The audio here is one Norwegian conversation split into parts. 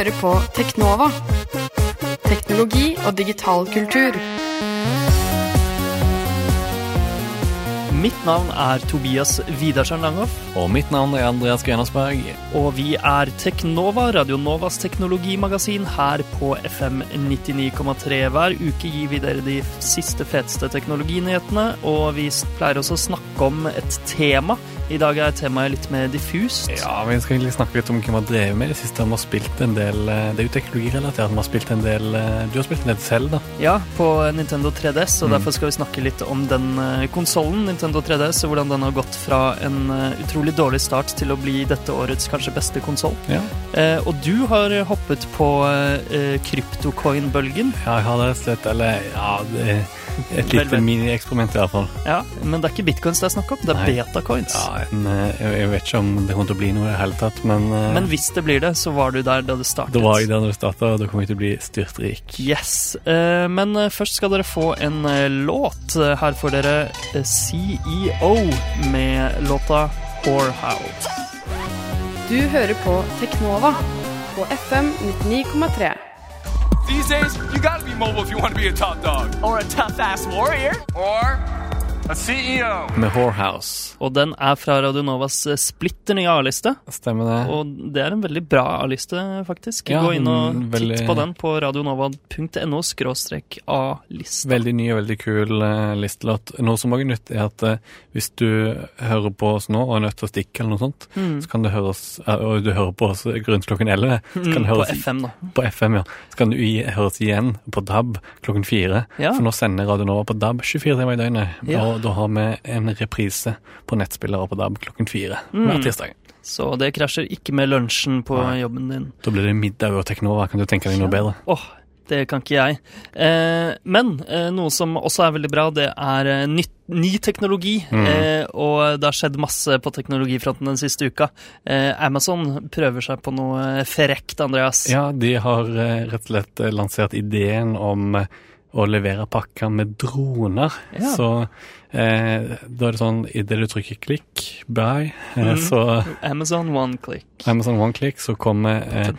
hører på Teknova. Teknologi og digital kultur. Mitt navn er Tobias Widersen Langhoff, Og mitt navn er Andreas Grenersberg. og vi er Teknova, Radionovas teknologimagasin her på FM 99,3. Hver uke gir vi dere de siste feteste teknologinyhetene, og vi pleier også å snakke om et tema. I dag er temaet litt mer diffust. Ja, Vi skal egentlig snakke litt om hva vi har drevet med i det siste. Vi har spilt en del, eh, Det er jo teknologirelatert. Vi har spilt en del, eh, Du har spilt en del selv, da. Ja, på Nintendo 3DS, og Mm. derfor skal vi snakke litt om den uh, konsollen, Nintendo 3DS, og hvordan den har gått fra en eh, utrolig dårlig start til å bli dette årets kanskje beste konsoll. Ja, Eh, og du har hoppet på eh, kryptocoin-bølgen. ja jeg har det slett, eller ja, det et lite minieksperiment i hvert fall. Ja, men det er ikke bitcoins det er snakk om, det er Nei. betacoins. Ja, en, eh, jeg vet ikke om det kommer til å bli noe i det hele tatt, men, eh, Men hvis det blir det, så var du der da det startet. da var jeg der da det starta, og da kommer jeg til å bli styrtrik. Yes. Eh, men eh, først skal dere få en låt. Her får dere CEO med låta Whorehouse. Du hører på Teknova på FM 99,3. These days, you gotta be mobile if you want to be a top dog. or a tough ass warrior. Or. Med Whorehouse. Og den er fra Radio Novas eh, splitter nye A-liste. Stemmer det? Og det er en veldig bra A-liste, faktisk. Ja, Gå inn og veldig... titt på den på radionova.no skråstrek A-liste. Veldig ny og veldig kul uh, listelåt. Noe som også er nytt, er at uh, hvis du hører på oss nå og er nødt til å stikke, eller noe sånt, så kan du høre oss uh, Og du hører på oss rundt klokken 11, så kan Mm, det på FM, da. på FM, ja. Så kan du i, høres igjen på DAB klokken fire. Ja. For nå sender Radio Nova på DAB 24 timer i døgnet. Ja. Og da har vi en reprise på nettspillere på DAB klokken fire Mm. hver tirsdag. Så det krasjer ikke med lunsjen på Nei. jobben din. Da blir det middag og Teknova. Kan du tenke deg noe bedre? Åh, det kan ikke jeg. Eh, men eh, noe som også er veldig bra, det er eh, nytt, ny teknologi. Mm. Eh, og det har skjedd masse på teknologifronten den siste uka. Eh, Amazon prøver seg på noe frekt, Andreas. Ja, de har eh, rett og slett eh, lansert ideen om eh, å levere pakker med droner. Ja. Så eh, da er det sånn idet du trykker klikk, buy, eh, Mhm. så Amazon One Click. Amazon One Click, så kommer eh,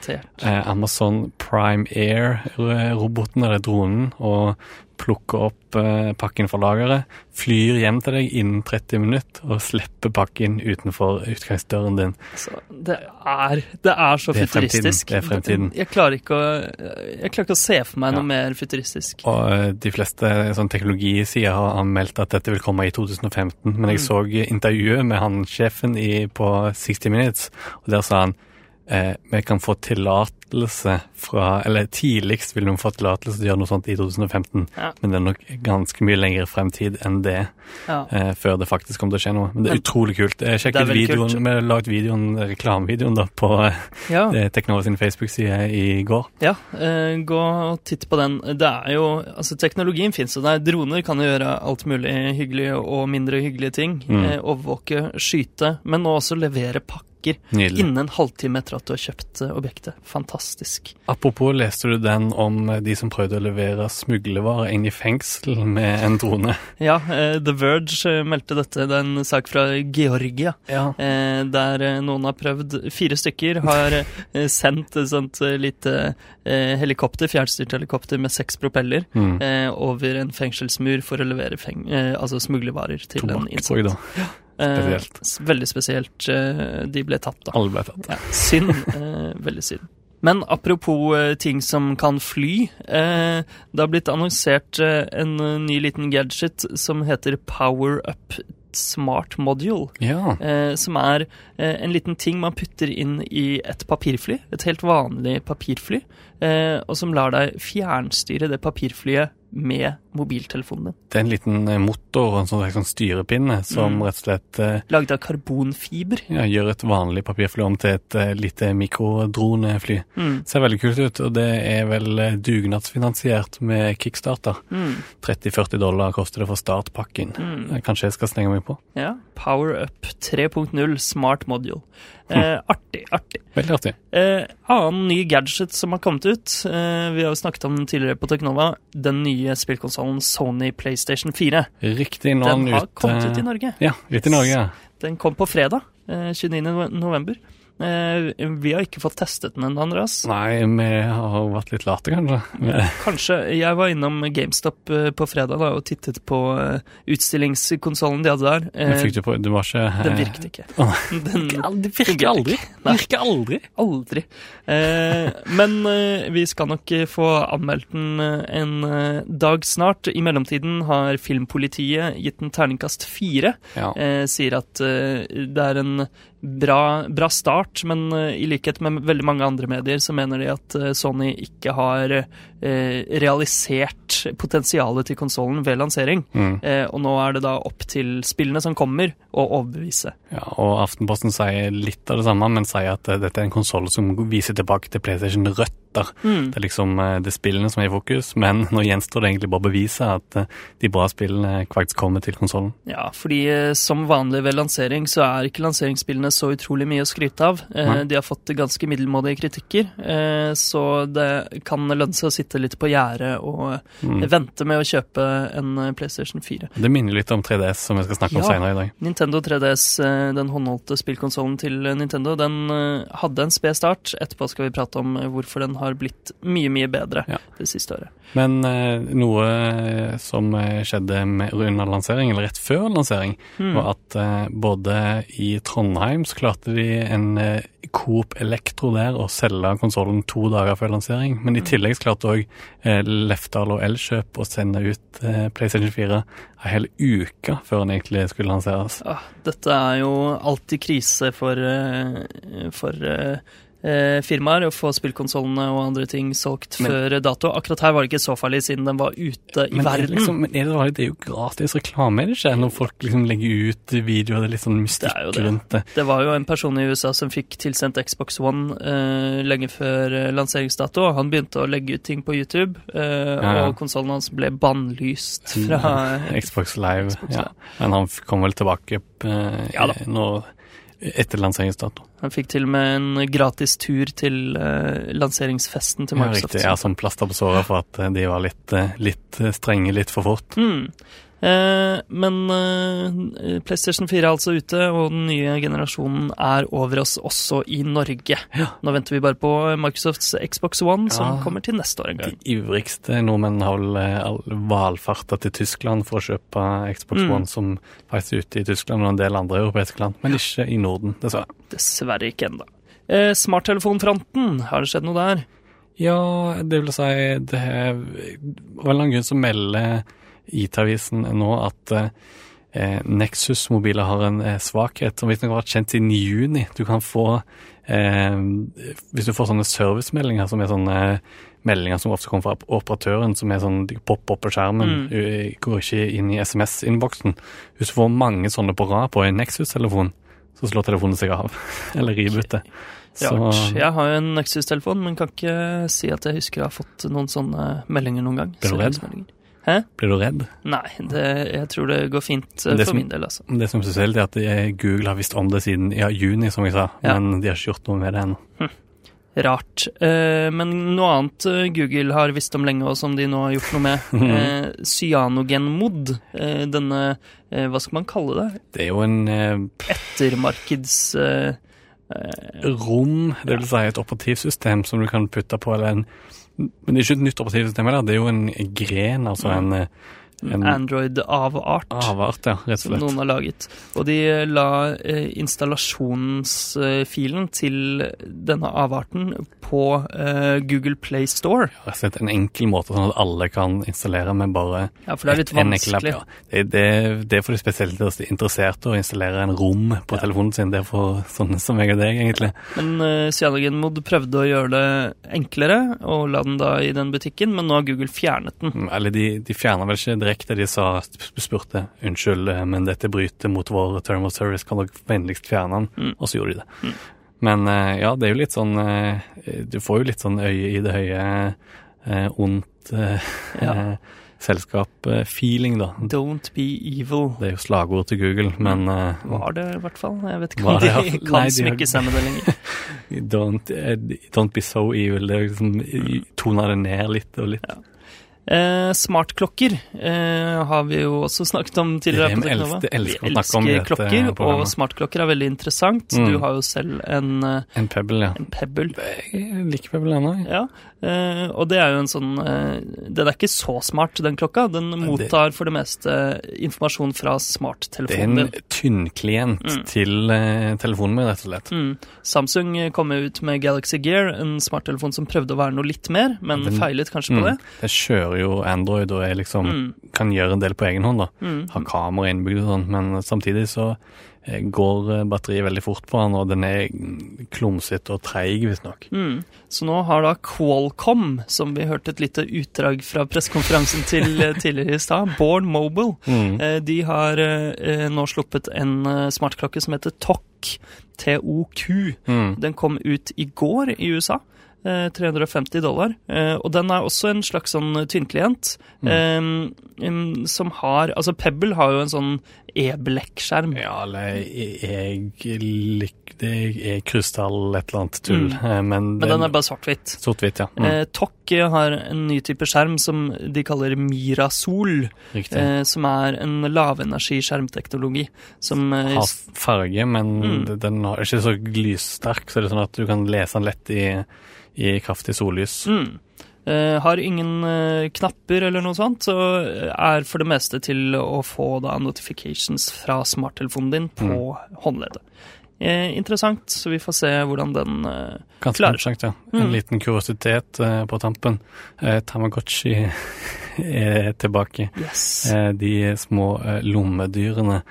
eh, Amazon Prime Air-roboten, eller dronen, og plukker opp eh, pakken fra lageret, flyr hjem til deg innen 30 minutter og slipper pakken utenfor utgangsdøren din. Så det er, det er så Det er fremtiden. futuristisk. Det er fremtiden. Jeg klarer ikke å, jeg klarer ikke å se for meg Ja. noe mer futuristisk. Og eh, de fleste sånn teknologisider har anmeldt at dette vil komme i 2015, men jeg så intervjuet med han sjefen i, på 60 Minutes, og der sa han eh, vi kan få tillatelse fra Eller tidligst vil de få tillatelse til å gjøre noe sånt i 2015, Ja. men det er nok ganske mye lengre fremtid enn det Ja. eh, før det faktisk kommer til å skje noe. Men det er Men- utrolig kult. Sjekk ut videoen. kult. Vi lagd videoen, reklamevideoen da på eh, ja. Teknova sin Facebook-side i går. Ja, eh, gå og titt på den. Det er jo, altså Teknologien fins jo der. Droner kan jo gjøre alt mulig hyggelig og mindre hyggelige ting. Mm. Eh, overvåke, skyte, men nå også levere pakker Nydelig. innen en halvtime etter at du har kjøpt eh, objektet. Fantastisk. Apropos, leste du den om de som prøvde å levere smuglervarer inn i fengsel med en drone? Ja, eh, The Verge eh, meldte dette. Det er en sak fra Georgia. Ja. Eh, der eh, noen har prøvd Fire stykker har eh, sendt et sånt eh, lite eh, helikopter, fjernstyrt helikopter med seks propeller, Mm. eh, over en fengselsmur for å levere feng eh, altså smuglervarer til en Tobakk, jeg innsatt. da. Spesielt. Eh, veldig spesielt. eh, de ble tatt, da. Alle ble tatt. Ja, synd. Eh, veldig synd. Men apropos eh, ting som kan fly. Eh, det har blitt annonsert eh, en ny liten gadget som heter Power Up Smart Module. Ja. Eh, som er eh, en liten ting man putter inn i et papirfly. Et helt vanlig papirfly. Eh, og som lar deg fjernstyre det papirflyet med mobiltelefonen din. Det er en liten eh, motor en sånn, sånn styrepinne som Mm. rett og slett eh, Laget av karbonfiber. ja, gjør et vanlig papirfly om til et eh, lite mikrodronefly. Mm. Ser veldig kult ut, og det er vel eh, dugnadsfinansiert med kickstarter. Mm. 30-40 dollar koster det for startpakken. Mm. Eh, Kanskje jeg skal stenge meg på. Ja. Power Up 3.0 Smart Module. Eh, artig, artig. Veldig artig. Eh, annen ny gadget som har kommet ut, eh, vi har jo snakket om den tidligere på Teknova, den nye nye spillkonsollen Sony PlayStation 4. Riktig, nå den har kommet ut i Norge. Ja, ut i Norge. Den kom på fredag, eh, 29.11 vi har ikke fått testet den ennå, Andreas. Nei, vi har vært litt late, kanskje. Kanskje. Jeg var innom GameStop eh, på fredag da, og tittet på eh, utstillingskonsollen de hadde der. Eh, fikk du på Du var ikke den virket ikke. Den Det virker aldri. Nei. Virker aldri. Aldri. Eh, men eh, vi skal nok eh, få anmeldt den eh, en eh, dag snart. I mellomtiden har Filmpolitiet gitt den terningkast fire. Ja. Eh, sier at eh, det er en bra, bra start, men eh, i likhet med veldig mange andre medier så mener de at eh, Sony ikke har eh, realisert potensialet til konsollen ved lansering. Mm. Og nå er det da opp til spillene som kommer, å overbevise. Ja, og Aftenposten sier litt av det samme, men sier at dette er en konsoll som viser tilbake til PlayStation-røtter. Mm. Det er liksom det spillene som er i fokus, men nå gjenstår det egentlig bare å bevise at de bra spillene faktisk kommer til konsollen. Ja, fordi som vanlig ved lansering så er ikke lanseringsspillene så utrolig mye å skryte av. Eh, de har fått ganske middelmådige kritikker, eh, så det kan lønne seg å sitte litt på gjerdet og Mm. vente med å kjøpe en eh, PlayStation 4. Det minner litt om 3DS, som vi skal snakke om senere i dag. Nintendo 3DS, eh, den håndholdte spillkonsollen til Nintendo, den hadde en sped start. Etterpå skal vi prate om hvorfor den har blitt mye, mye bedre Ja. det siste året. Men noe som skjedde med, under lansering, eller rett før lansering, Mm. var at både i Trondheim så klarte de en eh, Coop Elektro der å selge konsollen to dager før lansering. Men i tillegg så klarte òg eh, Lefdal og Elkjøp å sende ut eh, PlayStation 4 en hel uke før den egentlig skulle lanseres. Ja, dette er jo alltid krise for, eh, for eh, firmaer å få spillkonsollene og andre ting solgt Men- før dato. Akkurat her var det ikke så farlig, siden den var ute i Men, er det verden. liksom, men er det, det er jo gratis reklame, er det ikke? Når folk liksom legger ut videoer, det er litt sånn Det mystikk det. rundt det. Det var jo en person i USA som fikk tilsendt Xbox One eh, lenge før eh, lanseringsdato. Han begynte å legge ut ting på YouTube, eh, Ja. og konsollen hans ble bannlyst fra Xbox Live. Xbox ja. Men han kom vel tilbake eh, Ja nå, etter lanseringsdato. Han fikk til og med en gratis tur til uh, lanseringsfesten til Ja, riktig. Ja, som plaster på såret for at eh, de var litt, eh, litt strenge litt for fort. Mm. Eh, men eh, PlayStation 4 er altså ute, og den nye generasjonen er over oss også i Norge. Nå venter vi bare på Microsofts Xbox One, som kommer til neste år en De gang. ivrigste nordmenn har vel eh, valfarta til Tyskland for å kjøpe Xbox Mm. One, som faktisk er ute i Tyskland og en del andre europeiske land, men ikke i Norden, dessverre. Dessverre ikke ennå. Eh, smarttelefonfronten, har det skjedd noe der? Ja, det vil si Det er av en eller annen grunn så melder IT-avisen nå at eh, Nexus-mobiler har en eh, svakhet som visstnok har vært kjent siden juni. Du kan få eh, Hvis du får sånne servicemeldinger som er sånne meldinger som ofte kommer fra operatøren, som er sånn de popper opp på skjermen, Mm. går ikke inn i SMS-innboksen. Hvis du får mange sånne på rad på en Nexus-telefon, så slår telefonen seg av. Eller river ut det. Så... Jeg har jo en Nexus-telefon, men kan ikke si at jeg husker jeg har fått noen sånne meldinger noen gang. Ble du redd? Hæ? Blir du redd? Nei, det, jeg tror det går fint eh, Det for som- min del, altså. Det som er spesielt, er at Google har visst om det siden ja, juni, som jeg sa, Ja. men de har ikke gjort noe med det ennå. Rart. Eh, men noe annet eh, Google har visst om lenge, og som de nå har gjort noe med, eh, cyanogenmod. Eh, denne, hva skal man kalle det? Det er jo en Ettermarkeds... Rom, det vil si et operativsystem som du kan putte på, eller en Men det er ikke et nytt operativsystem, det er jo en gren, altså en, eh, en Android-avart. avart, ja, rett og slett. som noen har laget. Og de eh, la eh, installasjonsfilen til denne avarten på eh, Google Play Store. Rett og slett en enkel måte, sånn at alle kan installere med bare Ja, for det er litt vanskelig. ja. Det, det, det er for de spesielt interesserte å installere en rom på telefonen sin. Det er for sånne som meg og deg, egentlig. Men eh, CyanogenMod prøvde å gjøre det enklere, og la den da i den butikken, men nå har Google fjernet den. Mm, Eller de, de fjerna vel ikke direkte, de sa, spurte unnskyld, eh, men dette bryter mot vår term of service, kan dere vennligst fjerne den? Mm. Og så gjorde de det. Men eh, ja, det er jo litt sånn eh, Du får jo litt sånn øye i det høye, ondt Ja. selskap-feeling, da. Don't be evil. Det er jo slagord til Google, men Var det i hvert fall. Jeg vet ikke om de det, kan Nei, smykke seg med det lenger. don't, don't be so evil. Det er liksom Toner det ned litt og litt. Eh, smartklokker eh, har vi jo også snakket om tidligere. Vi elsker- elsker vi snakke om klokker, og smartklokker er veldig interessant. Mm. Du har jo selv en, eh, En Pebble, ja. en Pebble. Jeg liker Pebble ennå. Ja, eh, og det er jo en sånn eh, Den er ikke så smart, den klokka. Den mottar for det meste informasjon fra smarttelefonen Det er en din. tynnklient Mm. til eh, telefonen min, rett og slett. Mm. Samsung kom ut med Galaxy Gear, en smarttelefon som prøvde å være noe litt mer, men Den- feilet kanskje på Mm. det. Det kjører jo Android og liksom, Mm. kan gjøre en del på egen hånd. da. Mm. Har kamera innbygd og sånn, men samtidig så eh, går eh, batteriet veldig fort på den, og den er klumsete og treig, visstnok. Mm. Så nå har da Qualcomm, som vi hørte et lite utdrag fra pressekonferansen til eh, tidligere i stad, Born Mobile, Mm. de har nå sluppet en smartklokke som heter TOC. TOQ. Mm. Den kom ut i går i USA. Eh, 350 dollar. Eh, og den er også en slags sånn tynnklient. mm. em, som har Altså, Pebble har jo en sånn e-blekkskjerm. Ja, eller jeg, jeg lik, det er krystall et eller annet tull, Mm. men. Men den er bare svart-hvitt. Svart-hvitt, ja. Mm. Eh, TOC har en ny type skjerm som de kaller Mirasol. Eh, som er en lavenergi-skjermteknologi. Som eh, Har farge, men Mm. den er ikke så lyssterk, så det er sånn at du kan lese den lett i, i kraftig sollys. Mm. Uh, har ingen uh, knapper eller noe sånt, så er for det meste til å få da notifications fra smarttelefonen din på håndleddet. Uh, interessant, så vi får se hvordan den eh, Ganske klarer interessant, ja. En Mm. liten kuriositet eh, på tampen. Eh, Tamagotchi er tilbake. Yes. Eh, de små eh, lommedyrene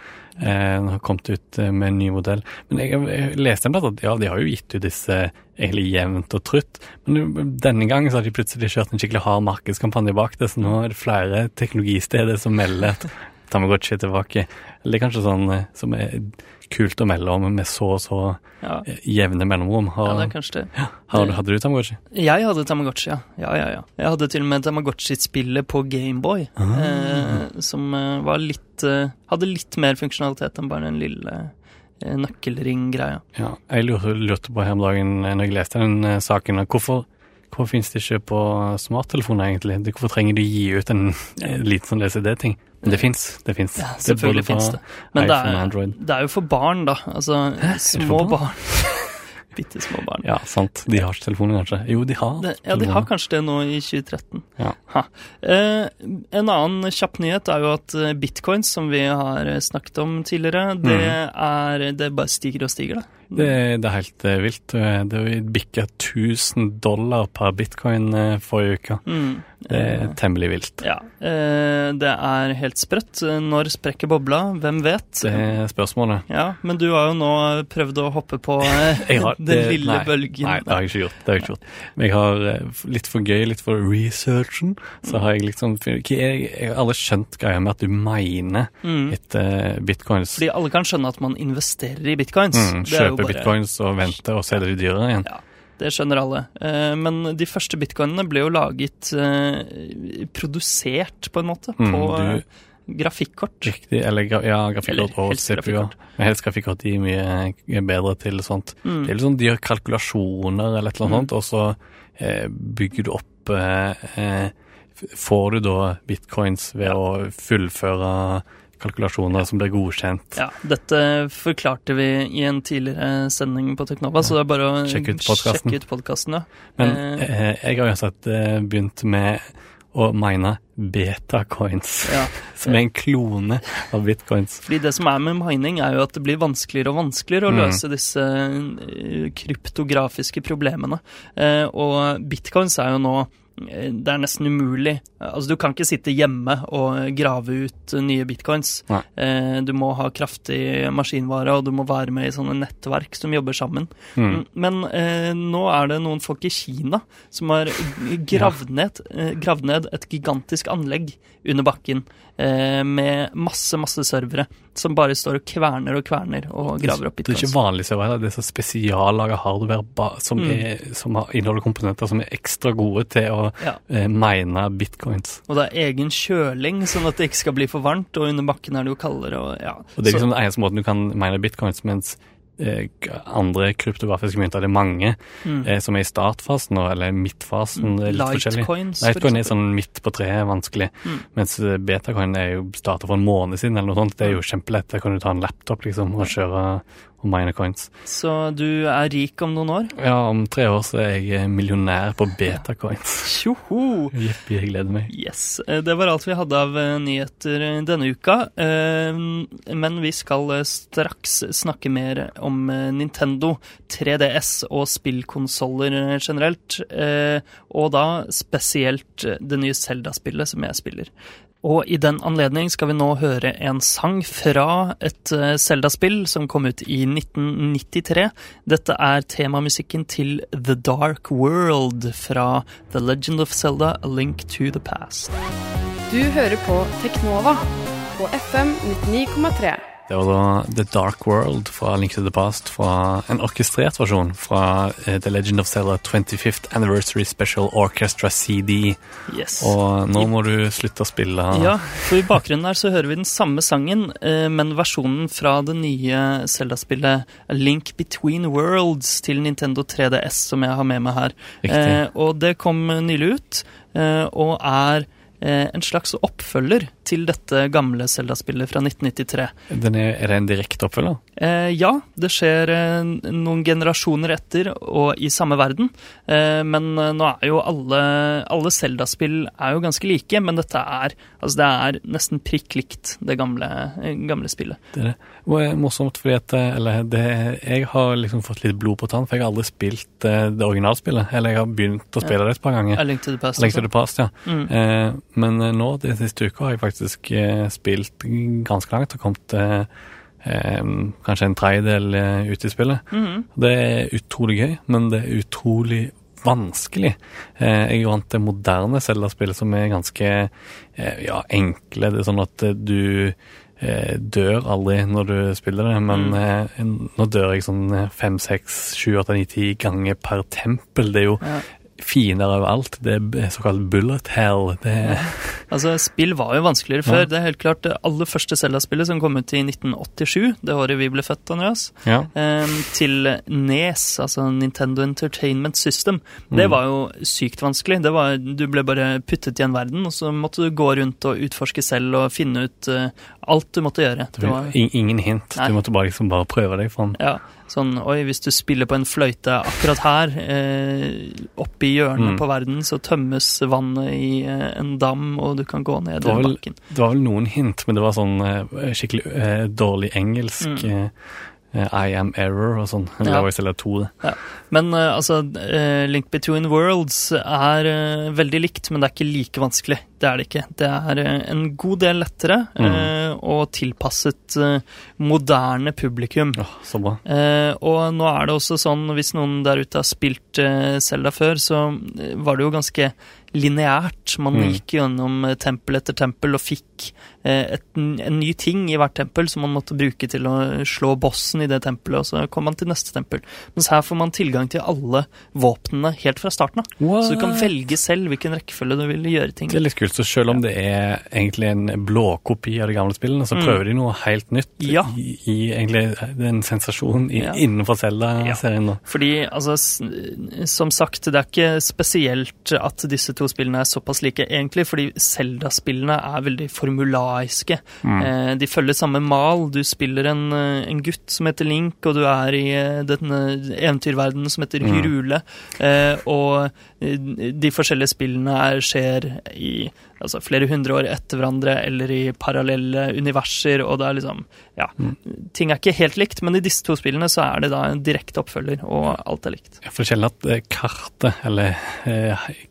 eh, har kommet ut eh, med en ny modell. Men jeg, jeg leste en plass at ja, de har jo gitt ut disse egentlig jevnt og trutt, men denne gangen så har de plutselig kjørt en skikkelig hard markedskampanje bak det, så nå er det flere teknologisteder som melder at Tamagotchi tilbake. Eller er kanskje sånn eh, som er kult å melde om med så og så Ja. eh, jevne mellomrom. ja, det er kanskje det. har, du- hadde du Tamagotchi? Jeg hadde Tamagotchi, ja. ja, ja, ja. Jeg hadde til og med Tamagotchi-spillet på Gameboy, eh, som eh, var litt eh, Hadde litt mer funksjonalitet enn bare den lille eh, nøkkelring-greia. Ja, jeg lurte, på her om dagen når jeg leste den saken, hvorfor, hvorfor finnes det ikke på smarttelefoner egentlig? Hvorfor trenger du gi ut en liten sånn LCD-ting? Det fins, det fins. Ja, selvfølgelig fins det. Men det er, det er jo for barn, da. Altså Hæ? små barn. Bitte små barn. Ja, sant. De har ikke telefoner, kanskje? Jo, de har. Det, ja, de har kanskje det nå i 2013. Ja. Eh, en annen kjapp nyhet er jo at eh, bitcoins, som vi har eh, snakket om tidligere, det mm. er Det bare stiger og stiger, det. Det, det er helt eh, vilt. Eh, Det bikka 1000 dollar per bitcoin eh, forrige uke. Mm. Det er temmelig vilt. Ja. Eh, det er helt sprøtt. Når sprekker bobla? Hvem vet? Det er spørsmålet. Ja, men du har jo nå prøvd å hoppe på eh, har- den det- lille nei, bølgen. Nei, det har jeg ikke gjort. Det har jeg ikke gjort. Men jeg har eh, litt for gøy, litt for researchen, så har jeg liksom Jeg har aldri skjønt greia med at du mener Mm. etter bitcoins. Fordi alle kan skjønne at man investerer i bitcoins. Mm, Det er jo kjøper bare- bitcoins og vente og selger de dyrere igjen. Ja, det skjønner alle. Eh, Men de første bitcoinene ble jo laget eh, Produsert, på en måte, Mm, på du- eh, grafikkort. Riktig. Eller ja, grafikkort Eller og CPU-er. grafikkort. Men helst grafikkort er mye bedre til sånt. Mm. Det er litt sånn de gjør kalkulasjoner eller et eller annet sånt, og så bygger du opp eh, Får du da bitcoins ved Ja. å fullføre kalkulasjoner som ble godkjent? Ja, dette forklarte vi i en tidligere sending på Teknova, så det er bare å sjekke ut podkasten. Ja. Men Eh, eh, jeg har jo sett eh, begynt med å mine betacoins, ja. som er en klone av bitcoins. Fordi det som er med mining, er jo at det blir vanskeligere og vanskeligere å Mm. løse disse eh, kryptografiske problemene. Eh, og bitcoins er jo nå det er nesten umulig. Altså, du kan ikke sitte hjemme og grave ut eh, nye bitcoins. Nei. Eh, du må ha kraftig maskinvare, og du må være med i sånne nettverk som jobber sammen. Mm. Men eh, nå er det noen folk i Kina som har gravd ned, eh, gravd ned et gigantisk anlegg under bakken eh, med masse, masse servere som bare står og kverner og kverner og graver opp bitcoins. Det er ikke vanlig server, det er så spesiallaga hardware som, Mm. er, som har, inneholder komponenter som er ekstra gode til å Ja. eh, mine bitcoins. Og det er egen kjøling, sånn at det ikke skal bli for varmt, og under bakken er det jo kaldere og ja. Og Det er liksom den eneste måten du kan mine bitcoins, mens eh, andre kryptografiske mynter. Det er mange Mm. eh, som er i startfasen nå, eller midtfasen. for Litecoin er sånn midt på treet, vanskelig. Mm. Mens eh, betacoin er jo starta for en måned siden, eller noe sånt. Det er jo kjempelett. Der kan du ta en laptop liksom, og kjøre og coins. Så du er rik om noen år? Ja, om tre år så er jeg millionær på betacoins. Tjoho! Jippi, jeg gleder meg. Yes. eh, Det var alt vi hadde av eh, nyheter eh, denne uka. Men vi skal straks snakke mer om Nintendo, 3DS og spillkonsoller generelt. Og da spesielt det nye Zelda-spillet som jeg spiller. Og i den anledning skal vi nå høre en sang fra et eh, Zelda-spill som kom ut i 1993. Dette er temamusikken til The Dark World fra The Legend of Zelda A Link to the Past. Du hører på Teknova på FM 99,3. Det var da The Dark World fra Link to the Past, fra en orkestrert versjon fra eh, The Legend of Zelda 25th Anniversary Special Orchestra CD. Yes. Og nå må du slutte å spille Ja, for i bakgrunnen her så hører vi den samme sangen, eh, men versjonen fra det nye Zelda-spillet Link Between Worlds til Nintendo 3DS, som jeg har med meg her. Riktig. Eh, og det kom nylig ut, og er en slags oppfølger til dette gamle Zelda-spillet fra 1993. Den er, er det en direkte oppfølger? Eh, ja, det skjer eh, noen generasjoner etter og i samme verden. Eh, men eh, nå er jo alle, alle Zelda-spill er jo ganske like, men dette er, altså det er nesten prikk likt det gamle, eh, gamle spillet. Det er det. Og det er morsomt fordi at eh, eller det, jeg har liksom fått litt blod på tann, for jeg har aldri spilt eh, det originalspillet. Eller jeg har begynt å spille det et par ganger. A Link to the Past. Link to the Past, ja. Mm. Men eh, nå, den siste uka, har jeg faktisk eh, spilt ganske langt og kommet eh, eh, kanskje en tredjedel ute ut i spillet. Mhm. Det er utrolig gøy, men det er utrolig vanskelig. Jeg er vant til moderne Zelda-spill som er ganske ja, enkle. Det er sånn at du eh, dør aldri når du spiller det, men Mm. nå dør jeg sånn fem, seks, sju, åtte, ni, ti ganger per tempel. Det er jo Ja. Fiender overalt. Det er såkalt bullet hell. Det er Altså, Spill var jo vanskeligere Ja. før. Det er helt klart Det aller første Zelda-spillet som kom ut i 1987, det året vi ble født, Andreas, Ja. eh, til NES, altså Nintendo Entertainment System. Det Mm. var jo sykt vanskelig. Det var, du ble bare puttet i en verden, og så måtte du gå rundt og utforske selv og finne ut eh, alt du måtte gjøre. Det var, In- Ingen hint. Nei. Du måtte bare liksom bare prøve deg fram. ja, sånn, oi, hvis du spiller på en fløyte akkurat her, eh, oppe i hjørnet Mm. på verden, så tømmes vannet i eh, en dam, og du kan gå ned i bakken. Det var vel noen hint, men det var sånn eh, skikkelig eh, dårlig engelsk. Mm. Eh, I am error og sånn. Ja. jo Zelda 2, det. Men uh, altså, uh, Link Between Worlds er uh, veldig likt, men det er ikke like vanskelig. Det er det ikke. Det er en god del lettere eh, og tilpasset moderne publikum. Ja, så bra. Og nå er det også sånn, hvis noen der ute har spilt Selda før, så var det jo ganske lineært. Man Mm. gikk gjennom tempel etter tempel og fikk et, en ny ting i hvert tempel som man måtte bruke til å slå bossen i det tempelet, og så kom man til neste tempel. Mens her får man tilgang til alle våpnene helt fra starten av. Så du kan velge selv hvilken rekkefølge du vil gjøre ting Det er litt kult, så selv om det er egentlig en blåkopi av de gamle spillene, så Mm. prøver de noe helt nytt Ja. i, i egentlig en sensasjon i, Ja. innenfor Zelda-serien. nå. Fordi, altså, som sagt, det er ikke spesielt at disse to spillene er såpass like, egentlig, fordi Zelda-spillene er veldig formulaiske. Eh, de følger samme mal. Du spiller en, eh, en gutt som heter Link, og du er i eh, denne eventyrverdenen som heter Hyrule. Eh, og de forskjellige spillene er, skjer i altså, flere hundre år etter hverandre, eller i parallelle universer, og det er liksom Ja, ting er ikke helt likt, men i disse to spillene så er det da en direkte oppfølger, og alt er likt. Jeg får sjelden at kartet, eller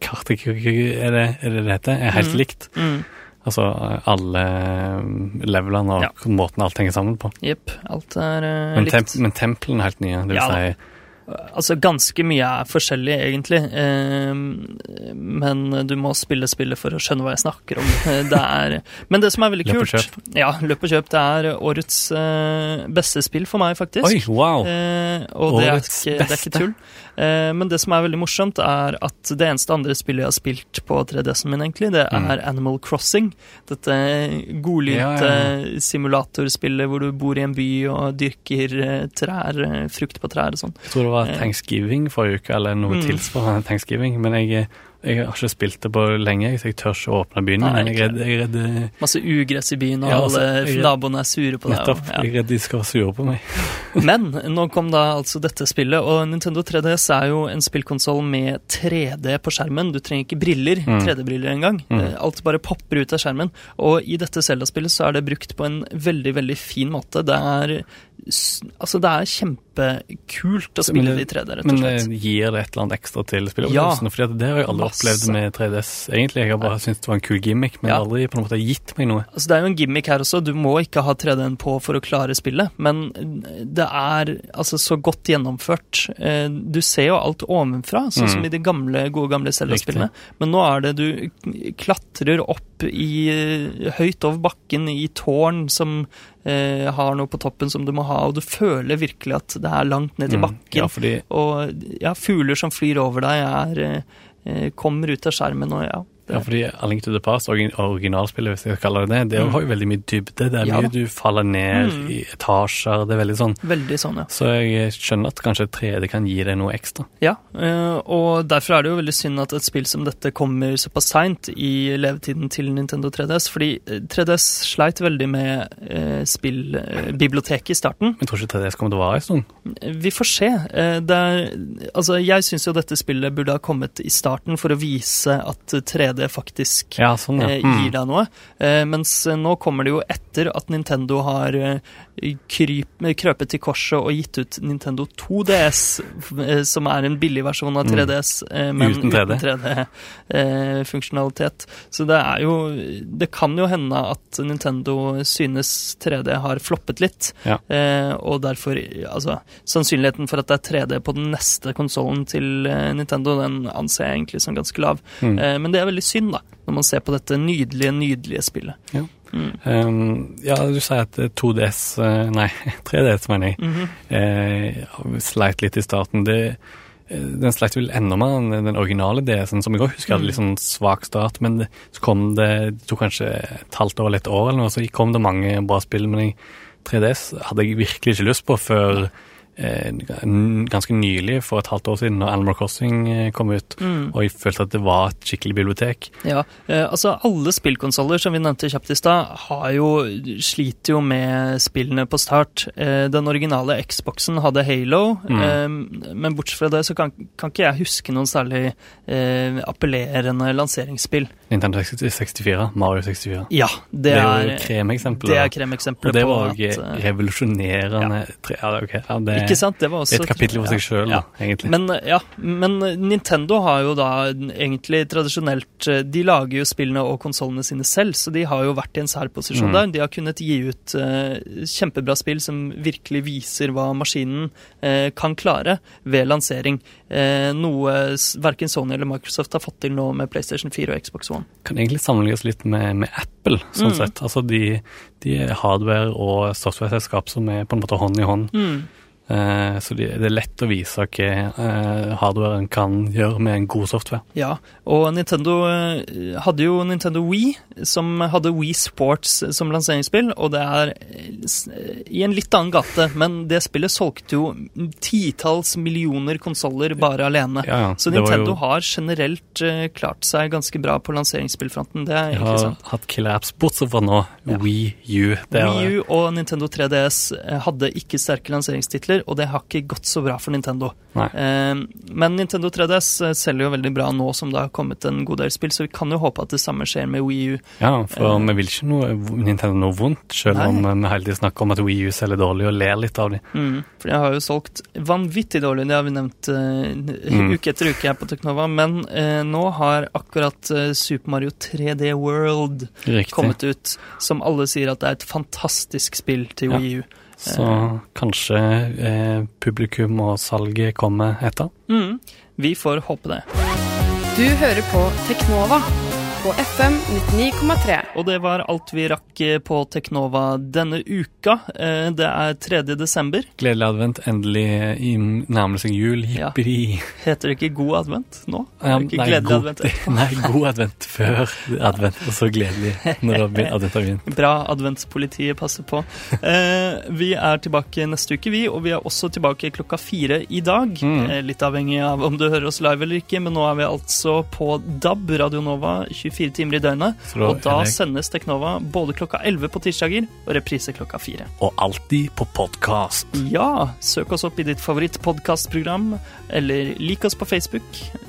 kartet, er det er det det heter, er helt Mm. likt. Mm. Altså alle eh, levelene og Ja. måten alt henger sammen på. Jepp. Alt er eh, Men, likt. temp men templene er helt nye. Det vil Ja si Altså, ganske mye er forskjellig, egentlig. Eh, men du må spille spillet for å skjønne hva jeg snakker om. Det er, men det som er veldig Løp og kult Ja, løp og kjøp. Det er årets eh, beste spill for meg, faktisk. Oi, wow! Eh, og det er, ikke, det er ikke tull. Eh, men det som er veldig morsomt, er at det eneste andre spillet jeg har spilt på 3DS-en min, egentlig, det er Mm. Animal Crossing. Dette godlyte Ja, ja, simulatorspillet hvor du bor i en by og dyrker trær, frukt på trær og sånn. Jeg tror det var Eh. thanksgiving forrige uke, eller noe Mm. tilsvarende thanksgiving. Men jeg, jeg har ikke spilt det på lenge, så jeg tør ikke å åpne byen. Nei, jeg redd, jeg redd Masse ugress i byen, og Ja, altså, alle naboene er sure på deg. Nettopp. og- ja. Jeg er redd de skal være sure på meg. Men nå kom da altså dette spillet, og Nintendo 3DS er jo en spillkonsoll med 3D på skjermen. Du trenger ikke briller, Mm. 3D-briller engang. Mm. Eh, Alt bare popper ut av skjermen. Og i dette Zelda-spillet så er det brukt på en veldig, veldig fin måte. Det er Altså, det er kjempekult å spille det i 3D, rett og slett. Men gir det et eller annet ekstra til Ja. spilleopplevelsen? Fordi at det har jeg aldri Masse. opplevd med 3DS. Egentlig, Jeg har bare syntes det var en kul gimmick, men Ja. aldri på en måte gitt meg noe. Altså, det er jo en gimmick her også. Du må ikke ha 3D-en på for å klare spillet, men det er altså så godt gjennomført. Eh, Du ser jo alt ovenfra, sånn som Mm. i de gamle, gode gamle Zelda-spillene. Men nå er det du klatrer opp i eh, høyt over bakken i tårn som eh, har noe på toppen som du må ha, og du føler virkelig at det er langt ned Mm. bakken. Ja, fordi Og ja, fugler som flyr over deg, er, eh, eh, kommer ut av skjermen, og ja. Ja, fordi A Link to the Past, origin- originalspillet, hvis jeg kaller det det, det Mm. har jo veldig mye dybde. Det er Ja mye da. du faller ned Mm. i etasjer. Det er veldig sånn. Veldig sånn, ja. Så jeg skjønner at kanskje 3D kan gi deg noe ekstra. Ja, eh, og derfor er det jo veldig synd at et spill som dette kommer såpass seint i levetiden til Nintendo 3DS, fordi eh, 3DS sleit veldig med eh, spillbiblioteket i starten. Men jeg tror ikke 3DS kommer til å vare en stund. Vi får se. Eh, er, altså, jeg syns jo dette spillet burde ha kommet i starten for å vise at 3D faktisk Ja, sånn, ja. eh, Mm. gir deg noe. Eh, mens eh, nå kommer det jo etter at Nintendo har kryp, krøpet til korset og gitt ut Nintendo 2DS, eh, som er en billig versjon av 3DS, mm. men. Uten 3D. 3D-funksjonalitet. Så det er jo Det kan jo hende at Nintendo synes 3D har floppet litt, Ja. og derfor Altså, sannsynligheten for at det er 3D på den neste konsollen til Nintendo, den anser jeg egentlig som ganske lav. Mm. Men det er veldig synd, da, når man ser på dette nydelige, nydelige spillet. Ja. Mm. Um, ja, du sier at 2DS eh, Nei, 3DS, mener jeg. Mhm. eh, sleit litt i starten. Det, eh, den sleit vel enda mer enn den originale DS-en, som jeg også husker hadde litt sånn svak start. Men det, så kom det Det tok kanskje et halvt år eller et år, eller noe, så kom det mange bra spill. Men jeg, 3DS hadde jeg virkelig ikke lyst på før eh, ganske nylig, for et halvt år siden, når Animal Crossing eh, kom ut. Mm. Og jeg følte at det var et skikkelig bibliotek. Ja, eh, altså alle spillkonsoller som vi nevnte kjapt i stad, har jo, sliter jo med spillene på start. Eh, den originale Xboxen hadde Halo, Mm. eh, men bortsett fra det så kan, kan ikke jeg huske noen særlig eh, appellerende lanseringsspill. Nintendo 64, Mario 64. Ja, det, Det er er, kremeksempelet. det er kremeksempelet Og det var òg eh, revolusjonerende tre, ja, ok, ja, det, Ikke sant? Det var også er et kapittel for seg ja, sjøl, ja. egentlig. Men, ja, men Nintendo har jo da egentlig tradisjonelt eh, De lager jo spillene og konsollene sine selv, så de har jo vært i en særposisjon Mm. der. De har kunnet gi ut uh, kjempebra spill som virkelig viser hva maskinen uh, kan klare ved lansering. Eh, noe verken Sony eller Microsoft har fått til nå med PlayStation 4 og Xbox One. Kan egentlig sammenlignes litt med, med Apple, sånn Mm. sett. Altså de, de hardware- og software-selskap som er på en måte hånd i hånd. Eh, så det er lett å vise hva eh, hardwaren kan gjøre med en god software. Ja, og Nintendo eh, hadde jo Nintendo Wii, som hadde Wii Sports som lanseringsspill, og det er eh, i en litt annen gate, men det spillet solgte jo titalls millioner konsoller bare alene. Ja, ja. Så Nintendo jo- har generelt eh, klart seg ganske bra på lanseringsspillfronten, det er egentlig Jeg Vi har hatt killer apps, bortsett fra nå. Ja. Wii U. Wii U og Nintendo 3DS eh, hadde ikke sterke lanseringstitler, og det har ikke gått så bra for Nintendo. Eh, men Nintendo 3DS eh, selger jo veldig bra nå som det har kommet en god del spill, så vi kan jo håpe at det samme skjer med Wii U. Ja, for Eh. vi vil ikke noe Nintendo noe vondt, selv Nei. om vi hele tiden snakker om at Wii U selger dårlig og ler litt av dem. Mm, for de har jo solgt vanvittig dårlig, det har vi nevnt eh, Mm. uke etter uke her på Teknova, men eh, nå har akkurat eh, Super Mario 3D World Riktig. kommet ut, som alle sier at det er et fantastisk spill til Ja. Wii U. Så kanskje eh, publikum og salget kommer etter. Mm, vi får håpe det. Du hører på Teknova på FM 99,3. Og det var alt vi rakk eh, på Teknova denne uka. Eh, Det er 3. desember. Gledelig advent. Endelig i- nærmer seg jul. Ja. Heter det ikke god advent nå? Ja, Er ikke nei, gledelig god, advent? nei, god advent før advent, og så gledelig når advent har begynt. Bra adventspolitiet passer på. Eh, vi er tilbake neste uke, vi, og vi er også tilbake klokka fire i dag. Mm. Litt avhengig av om du hører oss live eller ikke, men nå er vi altså på DAB, Radio Nova, 24 timer i døgnet. Så Og da Henrik. sendes Teknova både klokka 11 på tirsdager og reprise klokka 4. Og alltid på podkast. Ja, søk oss opp i ditt favorittpodkastprogram, eller lik oss på Facebook,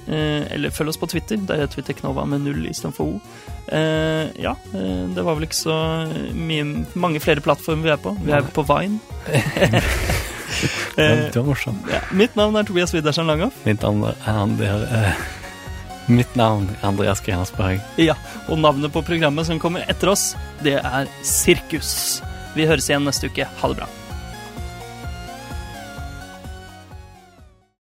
eh, eller følg oss på Twitter. Der heter vi Teknova med null istedenfor O. Eh, ja, eh, det var vel ikke så mye, mange flere plattformer vi er på. Vi er på Vine. Det var morsomt. ja. Mitt navn er Tobias Widersen Langhoff. Mitt navn er, Andy mitt navn er Andreas Grenasberg. Ja, og navnet på programmet som kommer etter oss, det er Sirkus. Vi høres igjen neste uke. Ha det bra.